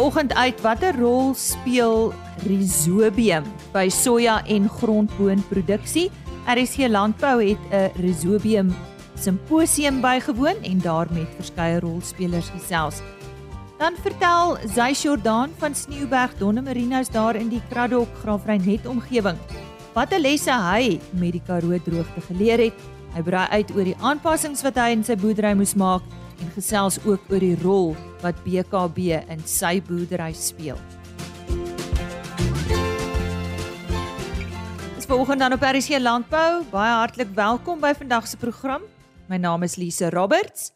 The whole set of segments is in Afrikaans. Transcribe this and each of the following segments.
vanoggend uit watter rol speel rhizobium by soja en grondboonproduksie. RSC Landbou het 'n rhizobium simposium bygewoon en daar met verskeie rolspelers gesels. Dan vertel Zay Jordan van Sneeuberg Donnemarinos daar in die Kraddock Graafrein omgewing wat 'n lesse hy met die Karoo droogte geleer het. Hy brei uit oor die aanpassings wat hy in sy boerdery moes maak en gesels ook oor die rol wat BKB in sy boerdery speel. Dis vanoggend dan op RC Landbou. Baie hartlik welkom by vandag se program. My naam is Lise Roberts.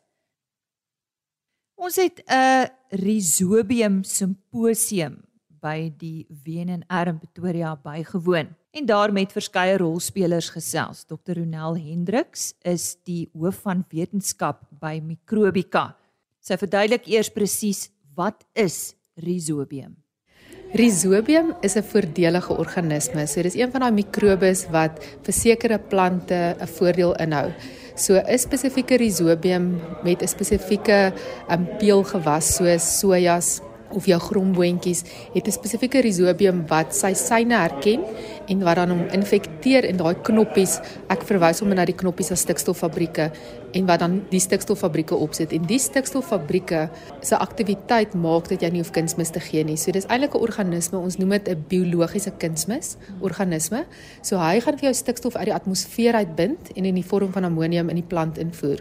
Ons het 'n Rhizobium simposium by die WNR in Pretoria bygewoon en daar met verskeie rolspelers gesels. Dr. Ronel Hendriks is die hoof van wetenskap by Microbika. Sy verduidelik eers presies wat is Rhizobium. Rhizobium is 'n voordelige organisme. So dis een van daai mikrobes wat vir sekere plante 'n voordeel inhou. So 'n spesifieke Rhizobium met 'n spesifieke um, peulgewas soos sojas, of jou gromboontjies het 'n spesifieke rhizobium wat sy syne herken en wat dan hom infekteer in daai knoppies. Ek verwys hom na die knoppies as stikstoffabrieke en wat dan die stikstoffabrieke opsit en die stikstoffabrieke se aktiwiteit maak dat jy nie hoef kunsmis te gee nie. So dis eintlik 'n organisme, ons noem dit 'n biologiese kunsmis organisme. So hy gaan vir jou stikstof uit die atmosfeer uitbind en in die vorm van ammonium in die plant invoer.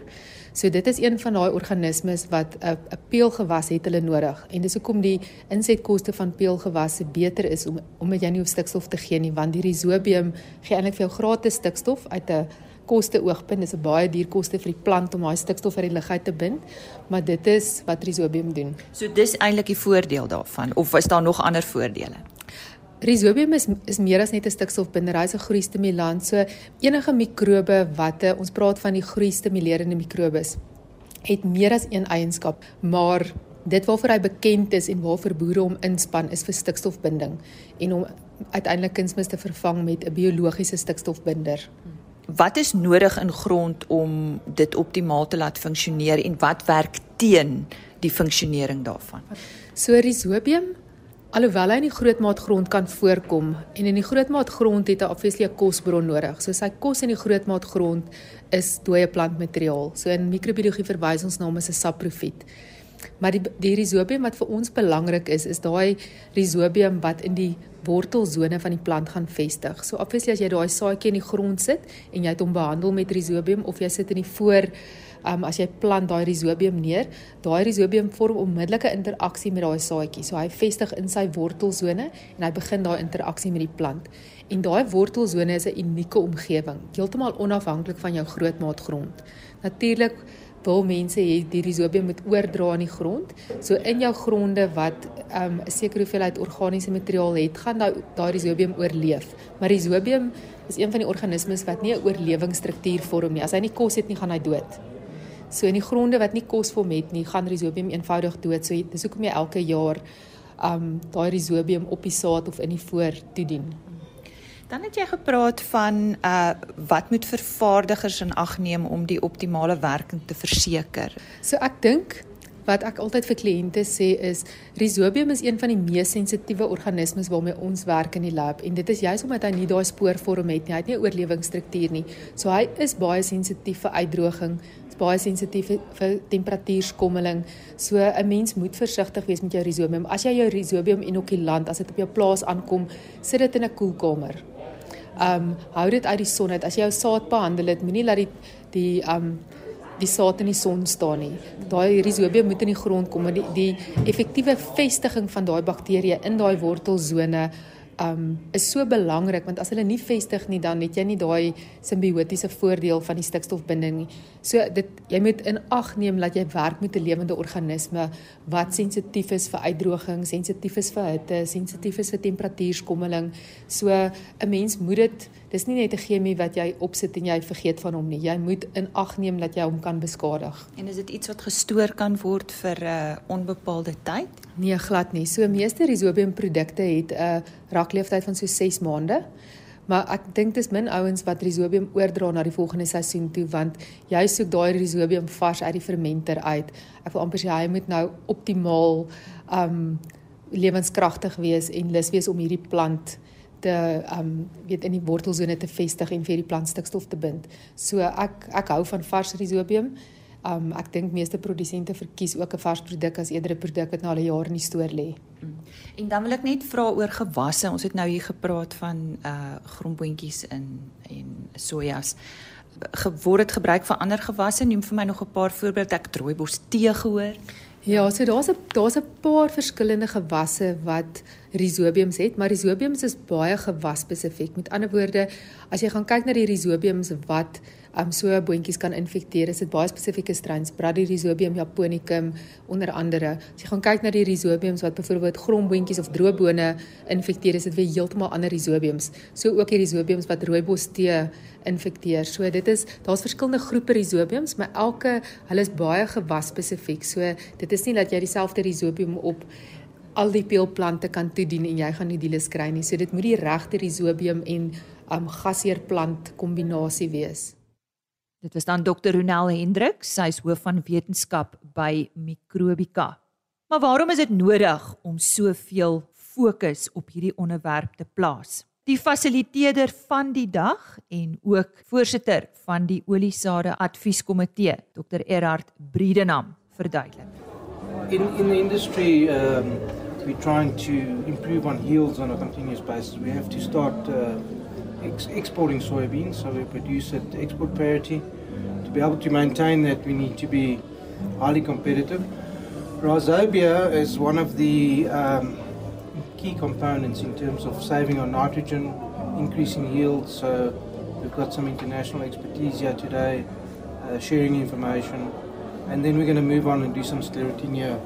So dit is een van daai organismes wat 'n 'n peulgewas het hulle nodig. En dis hoekom die insetkoste van peulgewasse beter is om omdat jy nie hoef stikstof te gee nie, want die rhizobium gee eintlik vir jou gratis stikstof uit 'n koste oogpunt. Dis 'n baie duur koste vir die plant om daai stikstof uit die lug uit te bind, maar dit is wat rhizobium doen. So dis eintlik die voordeel daarvan of is daar nog ander voordele? Rhizobium is is meer as net 'n stikstofbinder, hy's 'n groeistimulant. So enige mikrobe wat ons praat van die groeistimulerende mikrobes het meer as een eienskap, maar dit waarvoor hy bekend is en waarvoor boere hom inspann is vir stikstofbinding en om uiteindelik kunsmis te vervang met 'n biologiese stikstofbinder. Wat is nodig in grond om dit optimaal te laat funksioneer en wat werk teen die funksionering daarvan? So rhizobium Alhoewel hy in die grootmaatgrond kan voorkom en in die grootmaatgrond het hy obviously 'n kosbron nodig. So sy kos in die grootmaatgrond is dooie plantmateriaal. So in microbiologie verwys ons na hom as 'n saprofiet. Maar die die rhizobium wat vir ons belangrik is, is daai rhizobium wat in die wortelsone van die plant gaan vestig. So obviously as jy daai saadjie in die grond sit en jy het hom behandel met rhizobium of jy sit in die voor um, as jy plant daai rhizobium neer, daai rhizobium vorm onmiddellike interaksie met daai saadjie. So hy vestig in sy wortelsone en hy begin daai interaksie met die plant. En daai wortelsone is 'n unieke omgewing, heeltemal onafhanklik van jou grootmaatgrond. Natuurlik wil mense hê die rhizobium moet oordra in die grond. So in jou gronde wat um, 'n um, sekere hoeveelheid organiese materiaal het, gaan daai daai rhizobium oorleef. Maar rhizobium is een van die organismes wat nie 'n oorlewingsstruktuur vorm nie. As hy nie kos het nie, gaan hy dood. So in die gronde wat nie kosvol het nie, gaan rhizobium eenvoudig dood. So dis hoekom jy elke jaar um daai rhizobium op die saad of in die voor toedien. Dan het jy gepraat van uh wat moet vervaardigers in ag neem om die optimale werking te verseker. So ek dink wat ek altyd vir kliënte sê is rhizobium is een van die mees sensitiewe organismes waarmee ons werk in die lab en dit is juist omdat hy nie daai spoorvorm het nie, hy het nie 'n oorlewingsstruktuur nie. So hy is baie sensitief vir uitdroging, baie sensitief vir temperatuurskommeling. So 'n mens moet versigtig wees met jou rhizobium. As jy jou rhizobium inokulant, as dit op jou plaas aankom, sit dit in 'n koelkamer. Um hou dit uit die son uit. As jy jou saad behandel het, moenie laat die die um die saad in die son staan nie. Daai rhizobium moet in die grond kom, maar die die effektiewe vestiging van daai bakterieë in daai wortelsone um is so belangrik want as hulle nie vestig nie dan het jy nie daai simbiotiese voordeel van die stikstofbinding nie. So dit jy moet in ag neem dat jy werk met 'n lewende organisme wat sensitief is vir uitdroging, sensitief is vir hitte, sensitief is vir temperatuurskommeling. So 'n mens moet dit dis nie net 'n chemie wat jy opsit en jy vergeet van hom nie. Jy moet in ag neem dat jy hom kan beskadig. En is dit iets wat gestoor kan word vir 'n uh, onbepaalde tyd? Nee, glad nie. So meeste rhizobium produkte het 'n uh, rakleeftyd van so 6 maande. Maar ek dink dis min ouens wat rhizobium oordra na die volgende seisoen toe want jy soek daai rhizobium vars uit die fermenter uit. Ek wil amper sê hy moet nou optimaal um lewenskragtig wees en lus wees om hierdie plant te um weet in die wortelsone te vestig en vir die plant stikstof te bind. So ek ek hou van vars rhizobium. Um ek dink meeste produsente verkies ook 'n vars produk as eerder 'n produk wat nou al 'n jaar in die stoor lê. Mm. En dan wil ek net vra oor gewasse. Ons het nou hier gepraat van uh grondboontjies in en sojas. Word dit gebruik vir ander gewasse? Neem vir my nog 'n paar voorbeelde. Ek het rooibos tee gehoor. Ja, so daar's 'n daar's 'n paar verskillende gewasse wat rhizobiums het, maar rhizobiums is baie gewas spesifiek. Met ander woorde, as jy gaan kyk na die rhizobiums wat um so boontjies kan infekteer. Is dit baie spesifieke strains, Bradyrhizobium japonicum onder andere. As jy gaan kyk na die rhizobiums wat byvoorbeeld grondboontjies of droëbone infekteer, is dit weer heeltemal ander rhizobiums. So ook die rhizobiums wat rooibos tee infekteer. So dit is daar's verskillende groepe rhizobiums, maar elke hulle is baie gewas spesifiek. So dit is nie dat jy dieselfde rhizobium op al die peelplante kan toedien en jy gaan nie diele kry nie. So dit moet die regte rhizobium en um gasheerplant kombinasie wees. Dit was dan Dr. Ronel Hendrik, sy is hoof van wetenskap by Microbika. Maar waarom is dit nodig om soveel fokus op hierdie onderwerp te plaas? Die fasiliteerder van die dag en ook voorsitter van die Oliesade Advieskomitee, Dr. Erhard Briedenham, verduidelik. In in the industry um we're trying to improve on yields on a continuous basis. We have to start uh ex exporting soybeans, so we produce at export parity. To be able to maintain that, we need to be highly competitive. Rhizobia is one of the um, key components in terms of saving on nitrogen, increasing yields. So we've got some international expertise here today, uh, sharing information, and then we're going to move on and do some sclerotinia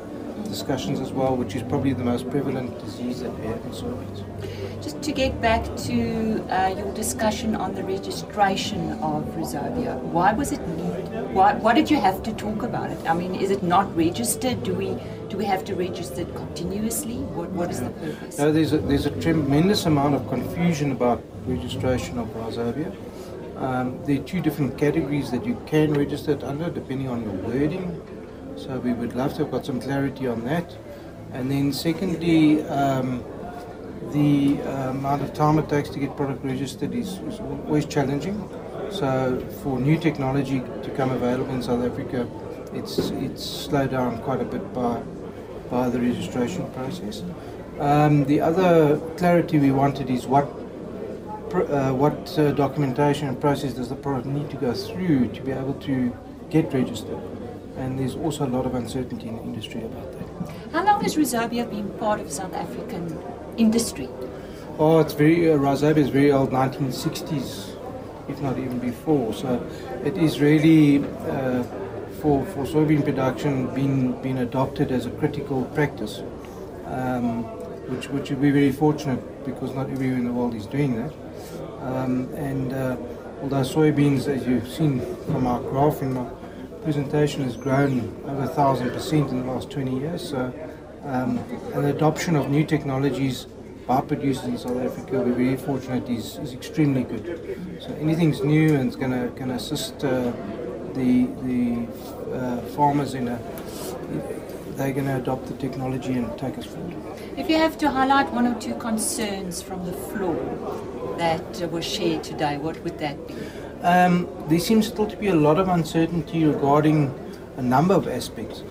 discussions as well, which is probably the most prevalent disease that we have in soybeans. Just to get back to uh, your discussion on the registration of Rhizobia, why was it needed? Why, why did you have to talk about it? I mean, is it not registered? Do we do we have to register it continuously? What, what is the purpose? No, there's a, there's a tremendous amount of confusion about registration of Rhizobia. Um, there are two different categories that you can register it under, depending on your wording. So we would love to have got some clarity on that. And then secondly, um, the uh, amount of time it takes to get product registered is, is always challenging. So for new technology to come available in South Africa, it's it's slowed down quite a bit by by the registration process. Um, the other clarity we wanted is what uh, what uh, documentation and process does the product need to go through to be able to get registered. And there's also a lot of uncertainty in the industry about that. How long has Rhizobia been part of South African industry? Oh, it's very, uh, is very old, 1960s, if not even before. So it is really, uh, for, for soybean production, been, been adopted as a critical practice, um, which, which we're very fortunate because not everywhere in the world is doing that. Um, and uh, although soybeans, as you've seen from our graph in my presentation, has grown over a thousand percent in the last 20 years. So um, and the adoption of new technologies by producers in South Africa, we're very fortunate, is, is extremely good. So anything's new and it's going to can assist uh, the the uh, farmers in a they're going to adopt the technology and take us forward. If you have to highlight one or two concerns from the floor that were shared today, what would that be? Um, there seems still to be a lot of uncertainty regarding a number of aspects.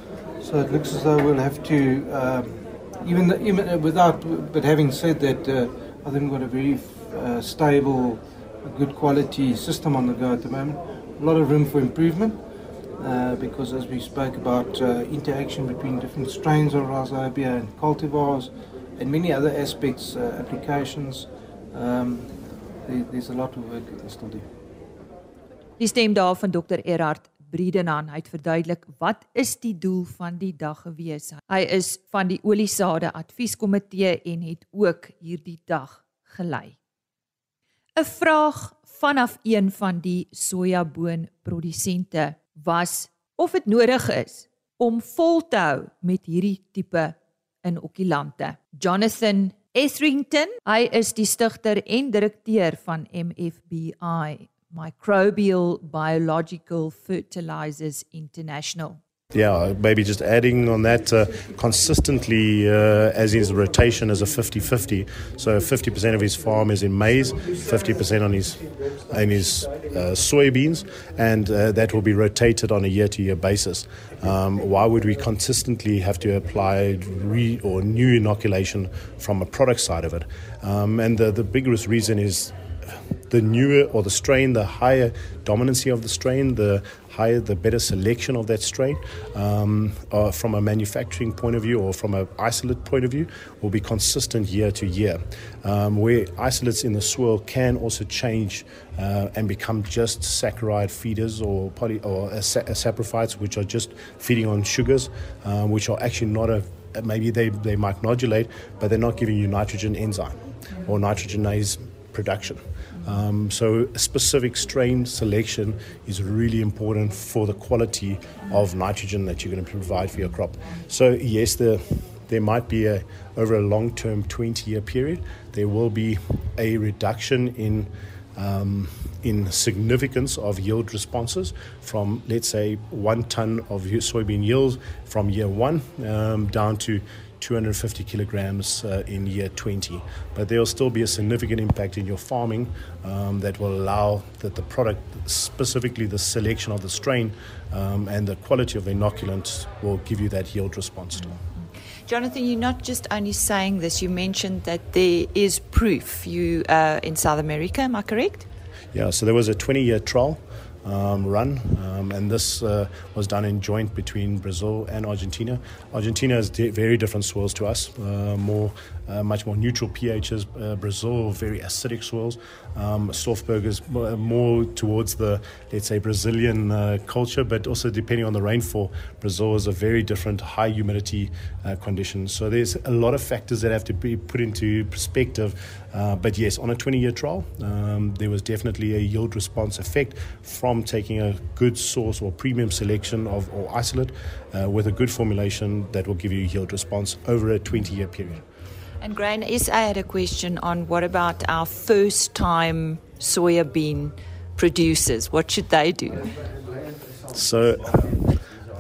So it looks as though we'll have to, um, even, the, even without, but having said that, uh, I think we've got a very uh, stable, good quality system on the go at the moment. A lot of room for improvement. Uh, because as we spoke about uh, interaction between different strains of Rhizobia and cultivars and many other aspects, uh, applications, um, there, there's a lot of work to still do. Die stem daar van Dr. Erhard Briedenan het verduidelik wat is die doel van die dag gewees. Hy is van die Oliesade Advieskomitee en het ook hierdie dag gelei. 'n Vraag vanaf een van die sojaboonprodusente was of dit nodig is om vol te hou met hierdie tipe inokulante. Jonathan Etherington, hy is die stigter en direkteur van MFBI Microbial Biological Fertilizers International. Yeah, maybe just adding on that uh, consistently, uh, as his rotation is a 50 50. So 50% of his farm is in maize, 50% on his, in his uh, soybeans, and uh, that will be rotated on a year to year basis. Um, why would we consistently have to apply re- or new inoculation from a product side of it? Um, and the, the biggest reason is the newer or the strain, the higher dominancy of the strain, the higher, the better selection of that strain um, uh, from a manufacturing point of view or from an isolate point of view will be consistent year to year. Um, where isolates in the soil can also change uh, and become just saccharide feeders or poly or saprophytes, which are just feeding on sugars, um, which are actually not a maybe they, they might nodulate, but they're not giving you nitrogen enzyme or nitrogenase production. Um, so, specific strain selection is really important for the quality of nitrogen that you're going to provide for your crop. So, yes, the, there might be a over a long-term 20-year period, there will be a reduction in um, in significance of yield responses from, let's say, one ton of soybean yield from year one um, down to 250 kilograms uh, in year 20. But there will still be a significant impact in your farming um, that will allow that the product, specifically the selection of the strain um, and the quality of the inoculant, will give you that yield response. To. Jonathan, you're not just only saying this, you mentioned that there is proof you uh, in South America, am I correct? Yeah, so there was a 20 year trial um, run, um, and this uh, was done in joint between Brazil and Argentina. Argentina has di- very different soils to us, uh, more uh, much more neutral pHs. Uh, Brazil, very acidic soils. Um, Stoffberg is more towards the, let's say, Brazilian uh, culture, but also depending on the rainfall, Brazil is a very different high humidity uh, condition. So there's a lot of factors that have to be put into perspective. Uh, but yes, on a 20 year trial, um, there was definitely a yield response effect from taking a good source or premium selection of or isolate uh, with a good formulation that will give you yield response over a 20 year period. And Grain SA had a question on what about our first time soya bean producers? What should they do? So,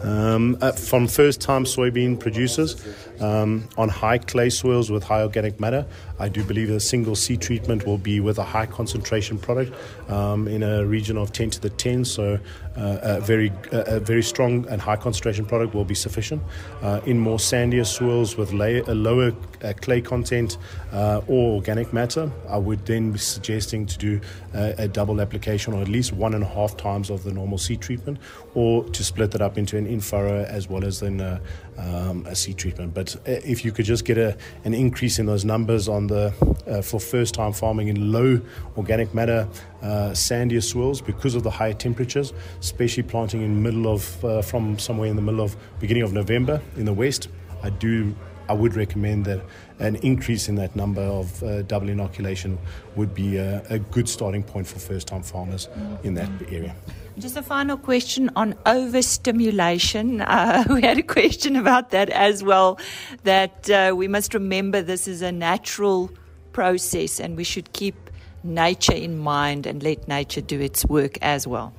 um, uh, from first time soybean producers um, on high clay soils with high organic matter, I do believe a single seed treatment will be with a high concentration product um, in a region of 10 to the 10. So uh, a very a very strong and high concentration product will be sufficient. Uh, in more sandier soils with lay, a lower uh, clay content uh, or organic matter, I would then be suggesting to do a, a, double application or at least one and a half times of the normal seed treatment, or to split that up into an in-furrow as well as then a, um, a seed treatment. But uh, if you could just get a, an increase in those numbers on the uh, for first time farming in low organic matter uh, sandier soils because of the higher temperatures, especially planting in middle of uh, from somewhere in the middle of beginning of November in the west. I do I would recommend that an increase in that number of uh, double inoculation would be a, a good starting point for first time farmers in that area. Just a final question on overstimulation. Uh, we had a question about that as well. That uh, we must remember this is a natural process and we should keep nature in mind and let nature do its work as well.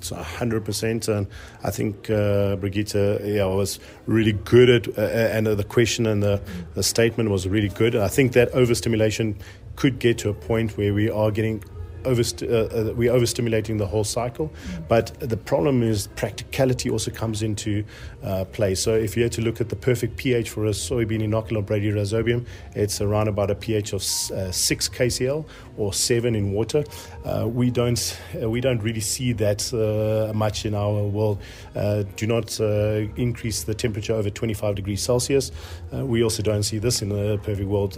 So 100%. And I think uh, Brigitte yeah, was really good at, uh, and the question and the, the statement was really good. I think that overstimulation could get to a point where we are getting over, uh, uh, we're overstimulating the whole cycle. Mm. But the problem is practicality also comes into uh, play. So if you had to look at the perfect pH for a soybean inoculant Bradyrhizobium, it's around about a pH of uh, 6 kCl or 7 in water. Uh, we don't uh, we don't really see that much in our world. do not increase the temperature over 25 degrees Celsius. we also don't see this in the perfect world.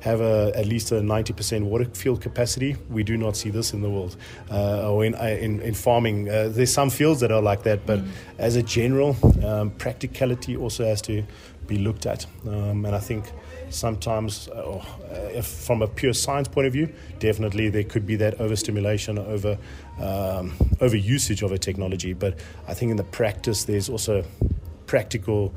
have a, at least a 90% water field capacity. We do not see this in the world uh, or in, uh, in, in farming. Uh, there's some fields that are like that, but mm. as a general, um, practicality also has to be looked at. Um, and I think sometimes, uh, if from a pure science point of view, definitely there could be that overstimulation, over um, over usage of a technology. But I think in the practice, there's also practical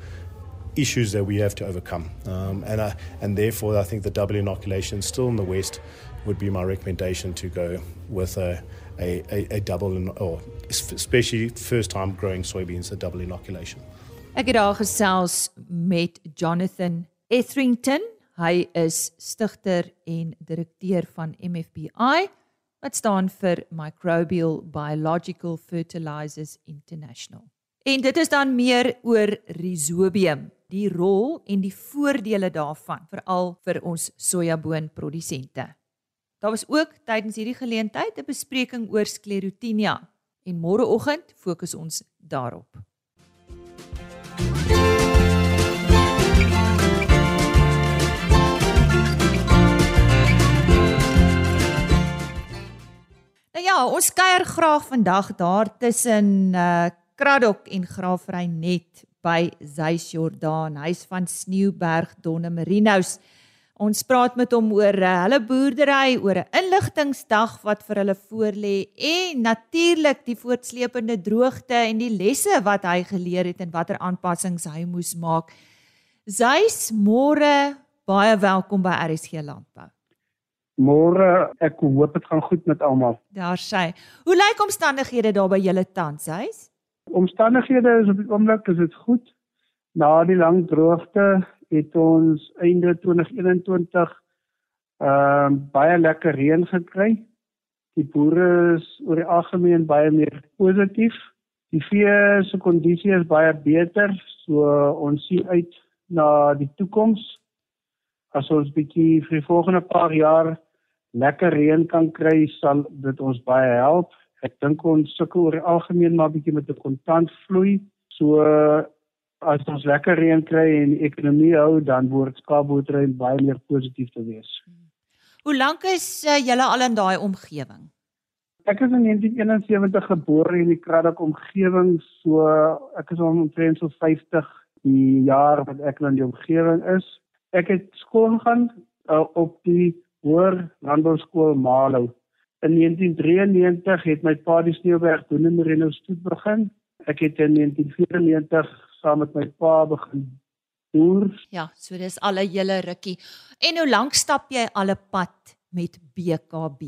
issues that we have to overcome. Um, and, I, and therefore, I think the double inoculation still in the West would be my recommendation to go with a, a, a, a double, in, or especially first time growing soybeans, a double inoculation. Ek het daar gesels met Jonathan Etherington. Hy is stigter en direkteur van MFBI wat staan vir Microbial Biological Fertilizers International. En dit is dan meer oor rhizobium, die rol en die voordele daarvan veral vir ons sojaboonprodusente. Daar was ook tydens hierdie geleentheid 'n bespreking oor sklerotinia en môreoggend fokus ons daarop. Nou ja, ons kuier graag vandag daar tussen uh Kraddock en Graafry net by Zeys Jordaan, huis van Sneeuberg Donne Marinos. Ons praat met hom oor uh, hulle boerdery, oor 'n inligtingsdag wat vir hulle voorlê en natuurlik die voortsleepende droogte en die lesse wat hy geleer het en watter aanpassings hy moes maak. Zeys, môre baie welkom by RSG Landbou. Môre, ek hoop dit gaan goed met almal. Daar sê. Hoe lyk omstandighede daar by julle tans, huis? Omstandighede is op die oomblik is dit goed. Na die lang droogte het ons einde 2021 ehm uh, baie lekker reën gekry. Die boere is oor die algemeen baie meer positief. Die vee se kondisie is baie beter, so ons sien uit na die toekoms as ons bietjie vir die volgende paar jaar lekker reën kan kry, sal dit ons baie help. Ek dink ons sukkel oor die algemeen maar bietjie met 'n kontant vloei. So as ons lekker reën kry en die ekonomie hou, dan word skaapboerdery baie meer positief te wees. Hoe lank is uh, julle al in daai omgewing? Ek is in 1971 gebore in die Kraddock omgewing, so ek is omtrent so 50 die jaar wat ek in die omgewing is. Ek het skool gaan uh, op die Hoër Landbouskool Malo. In 1993 het my pa die Sneeuberg doen in Merino stoet begin. Ek het in 1994 saam met my pa begin boer. Ja, so dis al 'n hele rukkie. En hoe lank stap jy al 'n pad met BKB?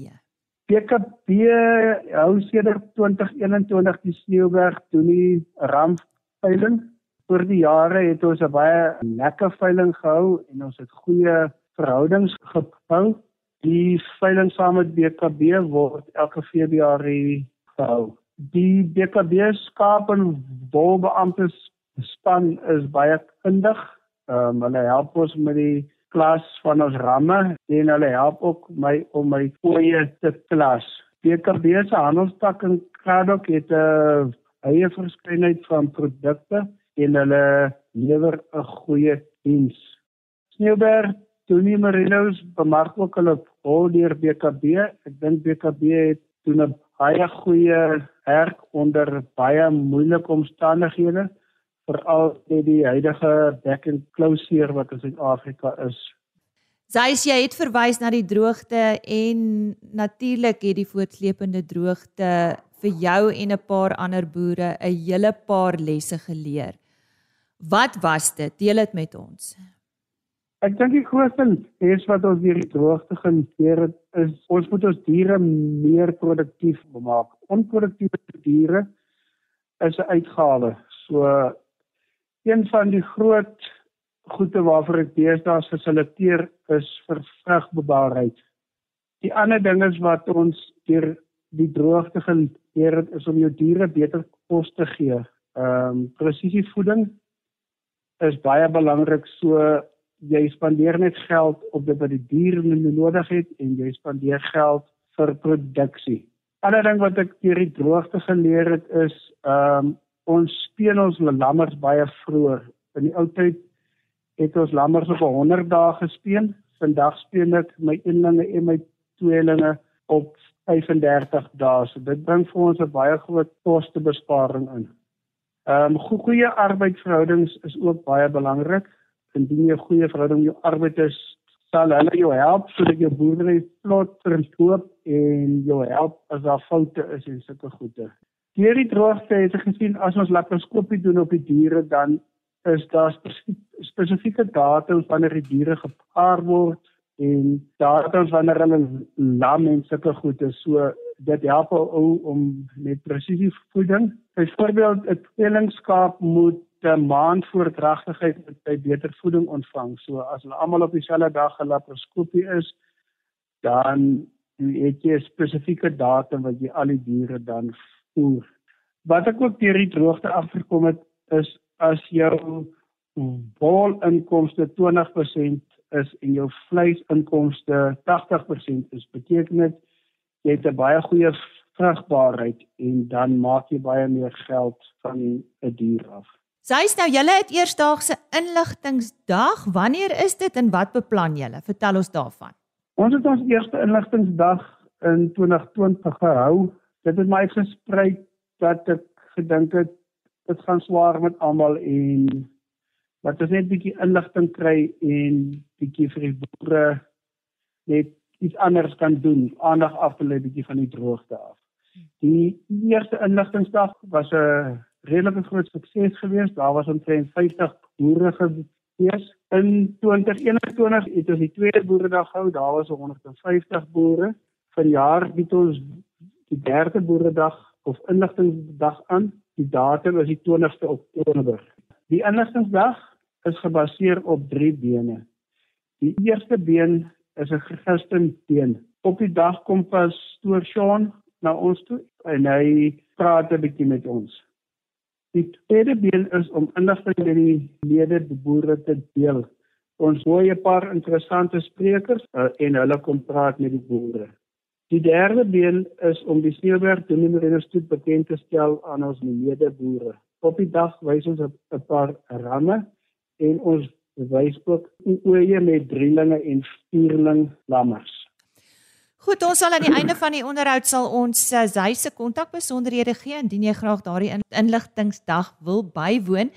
BKB hou sedert 2021 die Sneeuberg doen die rampveiling. Oor die jare het ons 'n baie lekker veiling gehou en ons het goeie verhoudings gebou. Die veiling saam met BKB word elke Februarie gehou. Die BKB skaap en wolbeamptes span is baie kundig. Ehm um, hulle help ons met die klas van ons ramme en hulle help ook my om my fooie te klas. BKB se handelstak in Kraddock het 'n eie verskeidenheid van produkte en hulle lewer 'n goeie diens. Sneeuberg Tony Marinos bemark ook hulle hol deur BKB. Ek dink BKB het doen 'n baie goeie werk onder baie moeilike omstandighede veral met die huidige back and closure wat in Suid-Afrika is. Sys jy het verwys na die droogte en natuurlik het die voortsleepende droogte vir jou en 'n paar ander boere 'n hele paar lesse geleer. Wat was dit? Deel dit met ons. Ek dink die grootste les wat ons deur die droogte geleer het is ons moet ons diere meer produktief maak. Onproduktiewe diere is 'n uitgawe. So een van die groot goede waarvoor ek deesdae geselekteer is vir vrugbaarheid. Die ander ding is wat ons deur die droogte geleer het is om jou diere beter kos te gee. Ehm um, presisievoeding is baie belangrik so jy spandeer net geld op dit wat die dier nodig het en jy spandeer geld vir produksie. Ander ding wat ek deur die droogte geleer het is ehm um, ons speen ons lammers baie vroeër. In die ou tyd het ons lammers op 100 dae gespeen. Vandag speen ek my eenlinge en my tweelinge op 35 dae. So dit bring vir ons 'n baie groot kostebesparing in. Ehm um, goeie arbeidsverhoudings is ook baie belangrik indien jy 'n goeie verhouding met jou arbeiders sal hulle jou help sodat jou boerdery vlot verkoop en jou help as daar foute is en sulke goede. Deur die droogte het ek gesien as ons laparoskopie doen op die diere dan is daar spesifieke datums wanneer die diere gepaar word en datums wanneer hulle lam en sulke goede so dit help ou om met presisie voeding. Byvoorbeeld 'n tweelingskaap moet 'n maand voor dragtigheid moet hy beter voeding ontvang. So as hulle almal op dieselfde dag 'n laparoskopie is, dan het jy 'n spesifieke datum wat jy al die diere dan voer. Wat ek ook deur die droogte afgekom het is as jou wolinkomste 20% is en jou vleisinkomste 80% is, beteken dit jy het 'n baie goeie vrugbaarheid en dan maak jy baie meer geld van 'n dier af. Sy's nou julle het eersdaagse inligtingsdag. Wanneer is dit en wat beplan julle? Vertel ons daarvan. Ons het ons eerste inligtingsdag in 2020 gehou. Dit het my gesprei dat ek gedink het dit gaan swaar met almal en wat ons net bietjie inligting kry en bietjie vir die boere net iets anders kan doen, aandag af te lê bietjie van die droogte af. Die eerste inligtingsdag was 'n redelike groot sukses geweest. Daar was omtrent 50 boere gewees. In 2021 het ons die tweede boeredag gehou. Daar was 150 boere. Vanjaar het ons die derde boeredag of inligtingsdag aan. Die datum is die 20ste Oktober. Die inligtingsdag is gebaseer op drie bene. Die eerste been is 'n Christen teen. Op die dag kom pastoor Sean na ons toe en hy praat 'n bietjie met ons. Die tweede been is om inligting met die lede die boere te deel. Ons hoor 'n paar interessante sprekers uh, en hulle kom praat met die boere. Die derde been is om die Sneeuberg Dominee-Instituut bekend te stel aan ons lede boere. Op die dag wys ons 'n paar ramme en ons wys ook oeye met drielinge en vierling lammers. Goed, ons sal aan die einde van die onderhoud sal ons sy uh, se kontak besonderhede gee indien jy graag daardie inligtingsdag wil bywoon.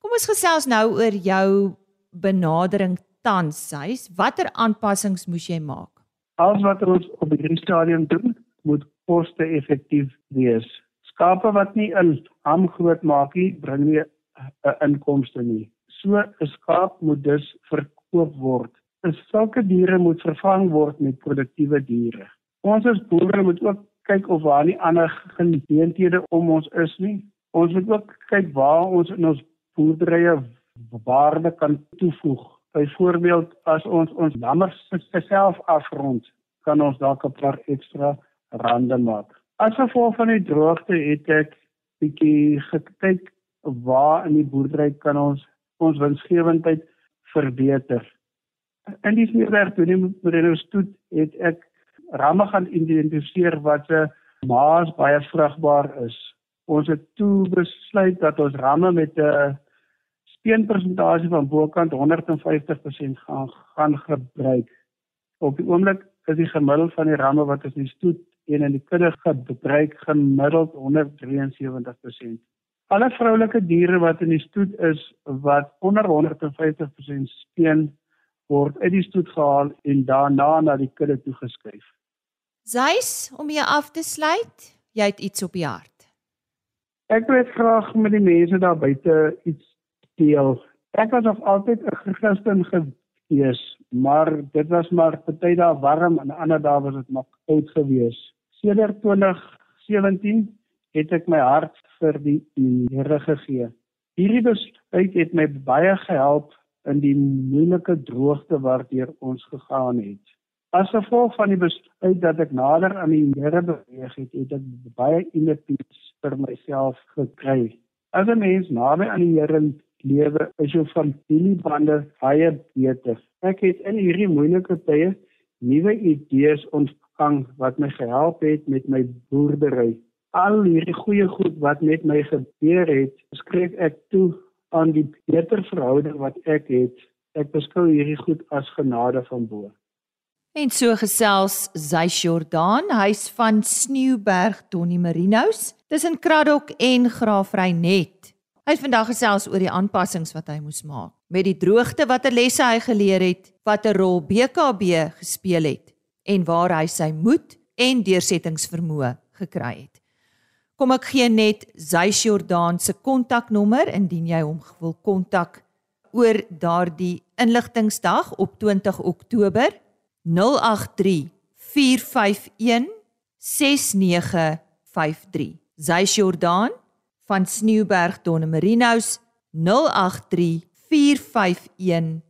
Kom ons gesels nou oor jou benadering tans, Sys. Watter aanpassings moes jy maak? Alles wat ons op die stadium doen, moet koste-effektief wees. Skape wat nie 'n ham groot maak nie, bring nie 'n inkomste nie. So 'n skaap moet dus verkoop word. En sulke diere moet vervang word met produktiewe diere. Ons as boere moet ook kyk of waar nie ander geleenthede om ons is nie. Ons moet ook kyk waar ons in ons boerderye waarde kan toevoeg. Byvoorbeeld as ons ons lammers self afrond, kan ons dalk 'n paar ekstra rande maak. As gevolg van die droogte het ek bietjie gekyk waar in die boerdery kan ons ons winsgewendheid verbeter. In die smeerwerk toe neem Moreno stoet het ek ramme gaan identifiseer wat se maas baie vrugbaar is. Ons het toe besluit dat ons ramme met 'n speenpersentasie van bokant 150% gaan gaan gebruik. Op die oomblik is die gemiddeld van die ramme wat ons in die stoet en in die kudde gebruik gemiddeld 173%. Alle vroulike diere wat in die stoet is wat onder 150% speen word uit die stoet gehaal en daarna na die kudde toegeskuif. Zeis, om jy af te sluit, jy het iets op die hart. Ek wil graag met die mense daar buite iets deel. Ek was nog altyd 'n Christen gewees, maar dit was maar party dae warm en ander dae was dit maar koud geweest. Sedert 2017 het ek my hart vir die Here gegee. Hierdie besluit het my baie gehelp in die moeilike droogte waardeur ons gegaan het. As gevolg van die besluit dat ek nader aan die Here beweeg het, het ek baie inner peace vir myself gekry. As 'n mens naby aan die Here lewe, is jou familiebande baie beter. Ek het in hierdie moeilike tye nuwe idees ontvang wat my gehelp het met my boerdery al hierdie goeie goed wat met my gebeur het, skryf ek toe aan die beter verhouding wat ek het. Ek beskou hierdie goed as genade van bo. En so gesels Zeys Jordan, huis van Sneeuberg Donnie Marinos, tussen Kraddock en Graafreinet. Hy het vandag gesels oor die aanpassings wat hy moes maak met die droogte watter lesse hy geleer het, watter rol BKB gespeel het en waar hy sy moed en deursettingsvermoë gekry het. Kom ek gee net Zeys Jordan se kontaknommer indien jy hom wil kontak oor daardie inligtingsdag op 20 Oktober 083 451 6953 Zeys Jordan van Sneeuberg Donne Marinos 083 451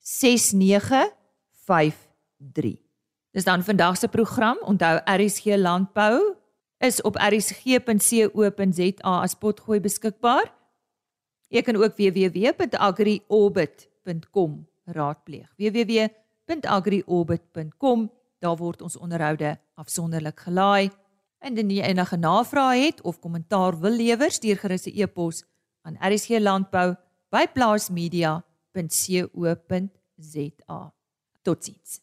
6953. Dis dan vandag se program. Onthou RSG Landbou is op rsg.co.za as potgooi beskikbaar. Jy kan ook www.agriorbit.com raadpleeg. www.agriorbit.com Daar word ons onderhoude afsonderlik gelaai. Indien jy enige navrae het of kommentaar wil lewer, stuur gerus 'n e-pos aan rsglandbou@plaasmedia.co.za. Totsiens.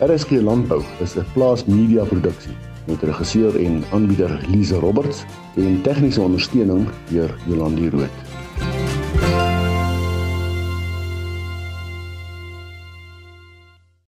RSG Landbou is 'n plaasmedia produksie met regisseur en aanbieder Lize Roberts en tegniese ondersteuning deur Jolande Rooi.